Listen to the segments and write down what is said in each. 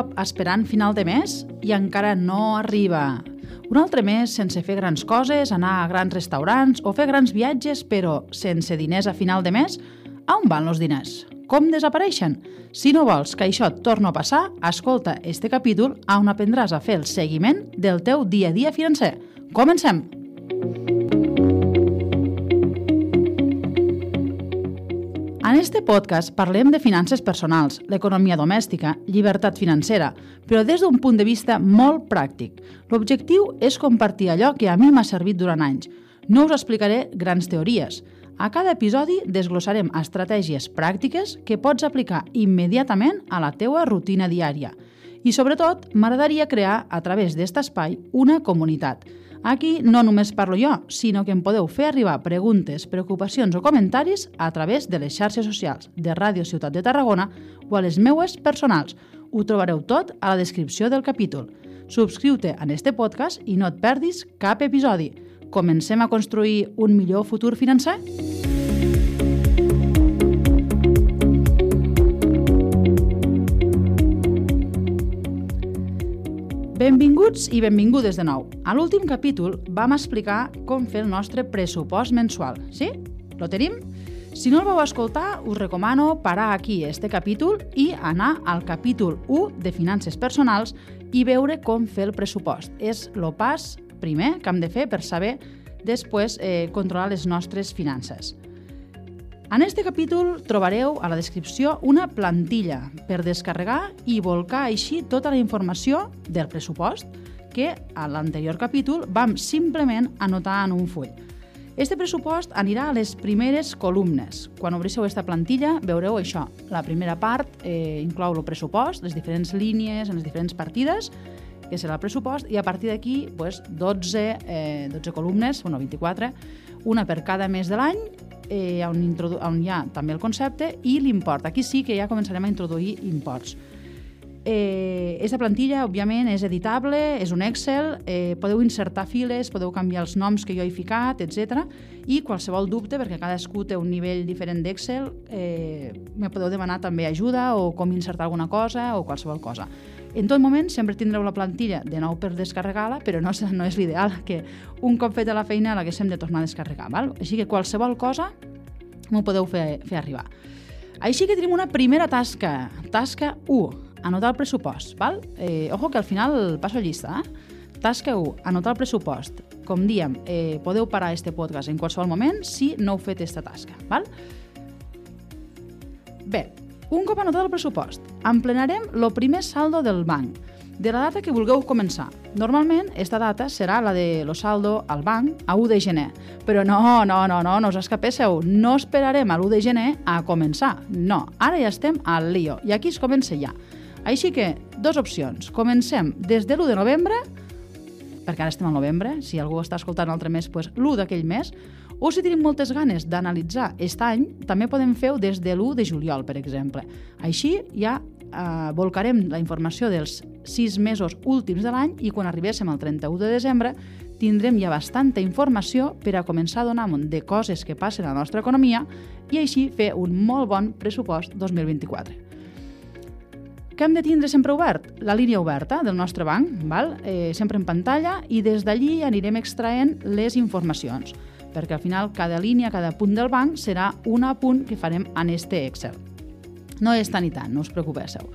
Cop esperant final de mes i encara no arriba. Un altre mes sense fer grans coses, anar a grans restaurants o fer grans viatges, però sense diners a final de mes? A on van els diners? Com desapareixen? Si no vols que això et torni a passar, escolta este capítol on aprendràs a fer el seguiment del teu dia a dia financer. Comencem! En este podcast parlem de finances personals, l'economia domèstica, llibertat financera, però des d'un punt de vista molt pràctic. L'objectiu és compartir allò que a mi m'ha servit durant anys. No us explicaré grans teories. A cada episodi desglossarem estratègies pràctiques que pots aplicar immediatament a la teua rutina diària. I sobretot, m'agradaria crear, a través d'aquest espai, una comunitat – Aquí no només parlo jo, sinó que em podeu fer arribar preguntes, preocupacions o comentaris a través de les xarxes socials de Ràdio Ciutat de Tarragona o a les meues personals. Ho trobareu tot a la descripció del capítol. Subscriu-te en este podcast i no et perdis cap episodi. Comencem a construir un millor futur financer? Benvinguts i benvingudes de nou. A l'últim capítol vam explicar com fer el nostre pressupost mensual. Sí? Lo tenim? Si no el vau escoltar, us recomano parar aquí este capítol i anar al capítol 1 de finances personals i veure com fer el pressupost. És el pas primer que hem de fer per saber després eh, controlar les nostres finances. En este capítol trobareu a la descripció una plantilla per descarregar i volcar així tota la informació del pressupost que a l'anterior capítol vam simplement anotar en un full. Este pressupost anirà a les primeres columnes. Quan obrisseu aquesta plantilla veureu això. La primera part eh, inclou el pressupost, les diferents línies en les diferents partides, que serà el pressupost, i a partir d'aquí pues, 12, eh, 12 columnes, bueno, 24, una per cada mes de l'any eh, on, on hi ha també el concepte i l'import. Aquí sí que ja començarem a introduir imports. Eh, aquesta plantilla, òbviament, és editable, és un Excel, eh, podeu insertar files, podeu canviar els noms que jo he ficat, etc. I qualsevol dubte, perquè cadascú té un nivell diferent d'Excel, eh, me podeu demanar també ajuda o com insertar alguna cosa o qualsevol cosa. En tot moment sempre tindreu la plantilla de nou per descarregar-la, però no, no és l'ideal que un cop feta la feina l'haguéssim de tornar a descarregar. Val? Així que qualsevol cosa m'ho podeu fer, fer arribar. Així que tenim una primera tasca, tasca 1, anotar el pressupost. Val? Eh, ojo que al final passo llista. Eh? Tasca 1, anotar el pressupost. Com diem, eh, podeu parar este podcast en qualsevol moment si no heu fet aquesta tasca. Val? Bé, un cop anotat el pressupost, emplenarem el primer saldo del banc, de la data que vulgueu començar. Normalment, esta data serà la de lo saldo al banc a 1 de gener. Però no, no, no, no, no us escapéssiu. No esperarem a l'1 de gener a començar. No, ara ja estem al lío i aquí es comença ja. Així que, dos opcions. Comencem des de l'1 de novembre, perquè ara estem al novembre, si algú està escoltant l'altre mes, pues, l'1 d'aquell mes, o si tenim moltes ganes d'analitzar aquest any, també podem fer-ho des de l'1 de juliol, per exemple. Així ja eh, volcarem la informació dels sis mesos últims de l'any i quan arribéssim al 31 de desembre tindrem ja bastanta informació per a començar a donar un de coses que passen a la nostra economia i així fer un molt bon pressupost 2024. Què hem de tindre sempre obert? La línia oberta del nostre banc, val? Eh, sempre en pantalla, i des d'allí anirem extraent les informacions perquè al final cada línia, cada punt del banc serà un apunt que farem en este Excel. No és tant i tant, no us preocupéssiu.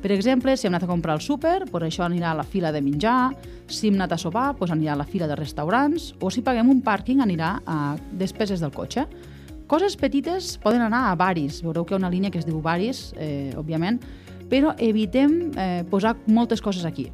Per exemple, si hem anat a comprar al súper, doncs això anirà a la fila de menjar, si hem anat a sopar, doncs anirà a la fila de restaurants, o si paguem un pàrquing anirà a despeses del cotxe. Coses petites poden anar a varis, veureu que hi ha una línia que es diu varis, eh, òbviament, però evitem eh, posar moltes coses aquí.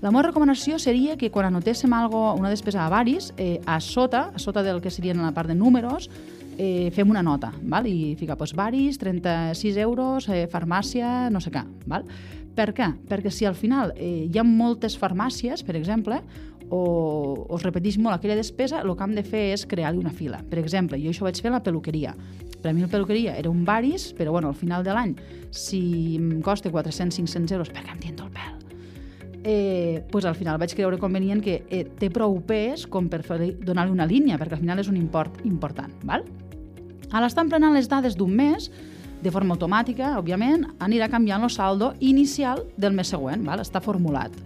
La meva recomanació seria que quan anotéssim algo, una despesa a varis, eh, a sota, a sota del que serien la part de números, eh, fem una nota, val? i fica pues, varis, 36 euros, eh, farmàcia, no sé què. Val? Per què? Perquè si al final eh, hi ha moltes farmàcies, per exemple, o, o es repeteix molt aquella despesa, el que hem de fer és crear-li una fila. Per exemple, jo això vaig fer a la peluqueria. Per a mi la peluqueria era un varis, però bueno, al final de l'any, si em costa 400-500 euros, perquè em tinto el pèl, eh, pues al final vaig creure convenient que eh, té prou pes com per donar-li una línia, perquè al final és un import important. Val? A l'estar emplenant les dades d'un mes, de forma automàtica, òbviament, anirà canviant el saldo inicial del mes següent, val? està formulat.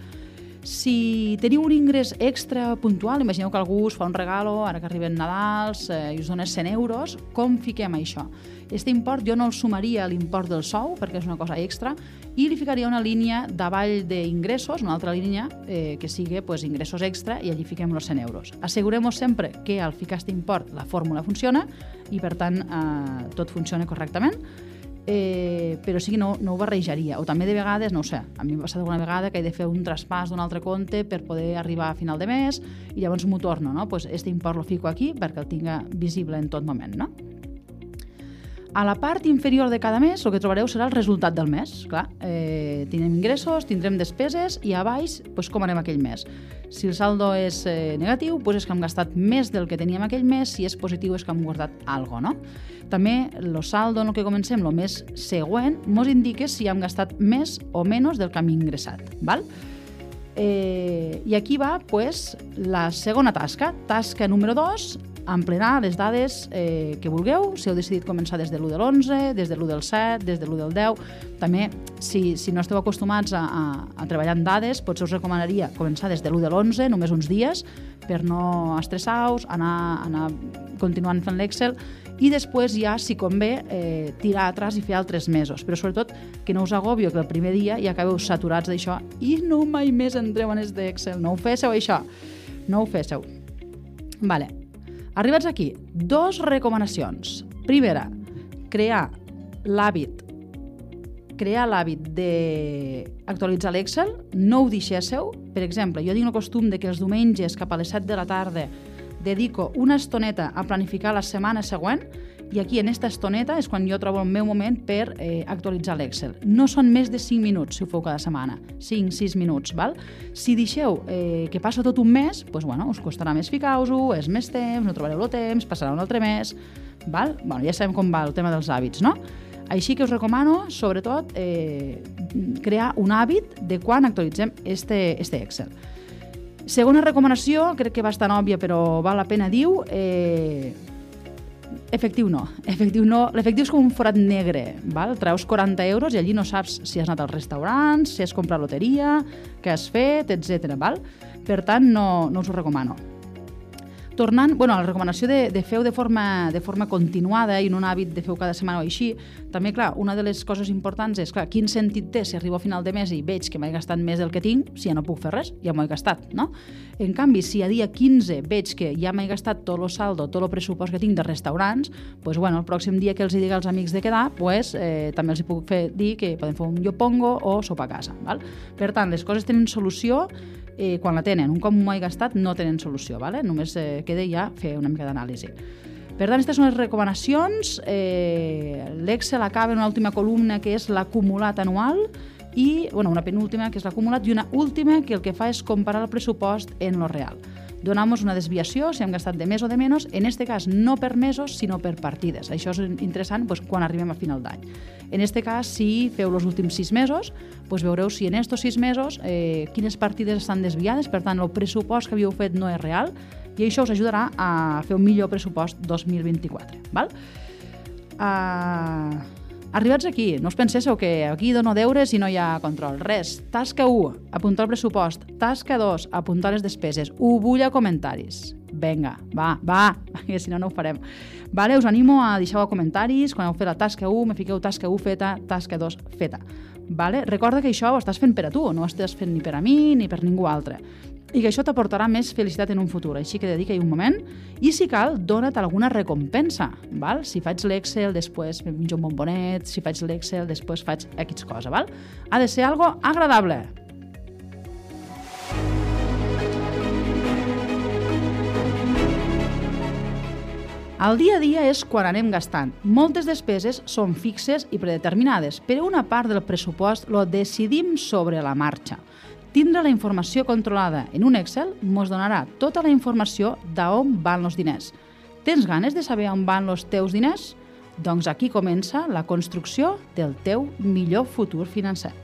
Si teniu un ingrés extra puntual, imagineu que algú us fa un regalo, ara que arriben Nadals, eh, i us dona 100 euros, com fiquem això? Este import jo no el sumaria a l'import del sou, perquè és una cosa extra, i li ficaria una línia davall d'ingressos, una altra línia eh, que sigui pues, ingressos extra, i allí fiquem els 100 euros. Assegurem-nos sempre que al ficar aquest import la fórmula funciona i, per tant, eh, tot funciona correctament eh, però sí que no, no ho barrejaria. O també de vegades, no ho sé, a mi m'ha passat alguna vegada que he de fer un traspàs d'un altre compte per poder arribar a final de mes i llavors m'ho torno, no? Pues este import lo fico aquí perquè el tinga visible en tot moment, no? A la part inferior de cada mes el que trobareu serà el resultat del mes. Clar, eh, tindrem ingressos, tindrem despeses i a baix pues, com anem aquell mes. Si el saldo és eh, negatiu, pues és que hem gastat més del que teníem aquell mes, si és positiu és que hem guardat alguna no? També el saldo en el que comencem, el mes següent, ens indica si hem gastat més o menys del que hem ingressat. Val? Eh, I aquí va pues, la segona tasca, tasca número 2, emplenar les dades eh, que vulgueu, si heu decidit començar des de l'1 de l'11, des de l'1 del 7, des de l'1 del 10. També, si, si no esteu acostumats a, a, a treballar en dades, potser us recomanaria començar des de l'1 de l'11, només uns dies, per no estressar-vos, anar, anar continuant fent l'Excel, i després ja, si convé, eh, tirar atrás i fer altres mesos. Però sobretot que no us agobio que el primer dia ja acabeu saturats d'això i no mai més entreu en els d'Excel. No ho féssiu, això. No ho féssiu. Vale. Arribats aquí, dos recomanacions. Primera, crear l'hàbit crear l'hàbit d'actualitzar l'Excel, no ho deixéssiu. Per exemple, jo tinc el costum de que els diumenges cap a les 7 de la tarda dedico una estoneta a planificar la setmana següent i aquí en aquesta estoneta és quan jo trobo el meu moment per eh, actualitzar l'Excel. No són més de 5 minuts si ho feu cada setmana, 5-6 minuts, val? Si deixeu eh, que passa tot un mes, doncs, bueno, us costarà més ficar-vos-ho, és més temps, no trobareu el temps, passarà un altre mes, val? Bueno, ja sabem com va el tema dels hàbits, no? Així que us recomano, sobretot, eh, crear un hàbit de quan actualitzem este, este Excel. Segona recomanació, crec que bastant òbvia, però val la pena, diu... Eh, efectiu no. Efectiu no. L'efectiu és com un forat negre. Val? Treus 40 euros i allí no saps si has anat als restaurants, si has comprat loteria, què has fet, etc. Per tant, no, no us ho recomano. Tornant bueno, la recomanació de, de fer de forma, de forma continuada i en un hàbit de fer cada setmana o així, també, clar, una de les coses importants és, clar, quin sentit té si arribo a final de mes i veig que m'he gastat més del que tinc, si ja no puc fer res, ja m'ho he gastat, no? En canvi, si a dia 15 veig que ja m'he gastat tot el saldo, tot el pressupost que tinc de restaurants, pues, bueno, el pròxim dia que els hi diga als amics de quedar, pues, eh, també els hi puc fer dir que poden fer un llopongo o sopa a casa. Val? Per tant, les coses tenen solució eh, quan la tenen. Un cop m'ho he gastat no tenen solució, ¿vale? només eh, queda ja fer una mica d'anàlisi. Per tant, aquestes són les recomanacions. Eh, L'Excel acaba en una última columna que és l'acumulat anual i bueno, una penúltima que és l'acumulat i una última que el que fa és comparar el pressupost en lo real donamos una desviació, si hem gastat de més o de menys, en este cas no per mesos, sinó per partides. Això és interessant doncs, quan arribem a final d'any. En este cas, si feu els últims sis mesos, doncs veureu si en estos sis mesos eh, quines partides estan desviades, per tant, el pressupost que havíeu fet no és real, i això us ajudarà a fer un millor pressupost 2024. Val? Uh, Arribats aquí, no us penséssiu que aquí dono deures i no hi ha control. Res. Tasca 1, apuntar el pressupost. Tasca 2, apuntar les despeses. Ho vull a comentaris. Vinga, va, va, que si no, no ho farem. Vale, us animo a deixar a comentaris, quan heu fet la tasca 1, me fiqueu tasca 1 feta, tasca 2 feta. Vale? Recorda que això ho estàs fent per a tu, no ho estàs fent ni per a mi ni per ningú altre i que això t'aportarà més felicitat en un futur. Així que dedica-hi un moment i, si cal, dona't alguna recompensa. Val? Si faig l'Excel, després me menjo un bombonet, si faig l'Excel, després faig X cosa. Val? Ha de ser algo agradable. El dia a dia és quan anem gastant. Moltes despeses són fixes i predeterminades, però una part del pressupost lo decidim sobre la marxa. Tindre la informació controlada en un Excel mos donarà tota la informació d'on van els diners. Tens ganes de saber on van els teus diners? Doncs aquí comença la construcció del teu millor futur financer.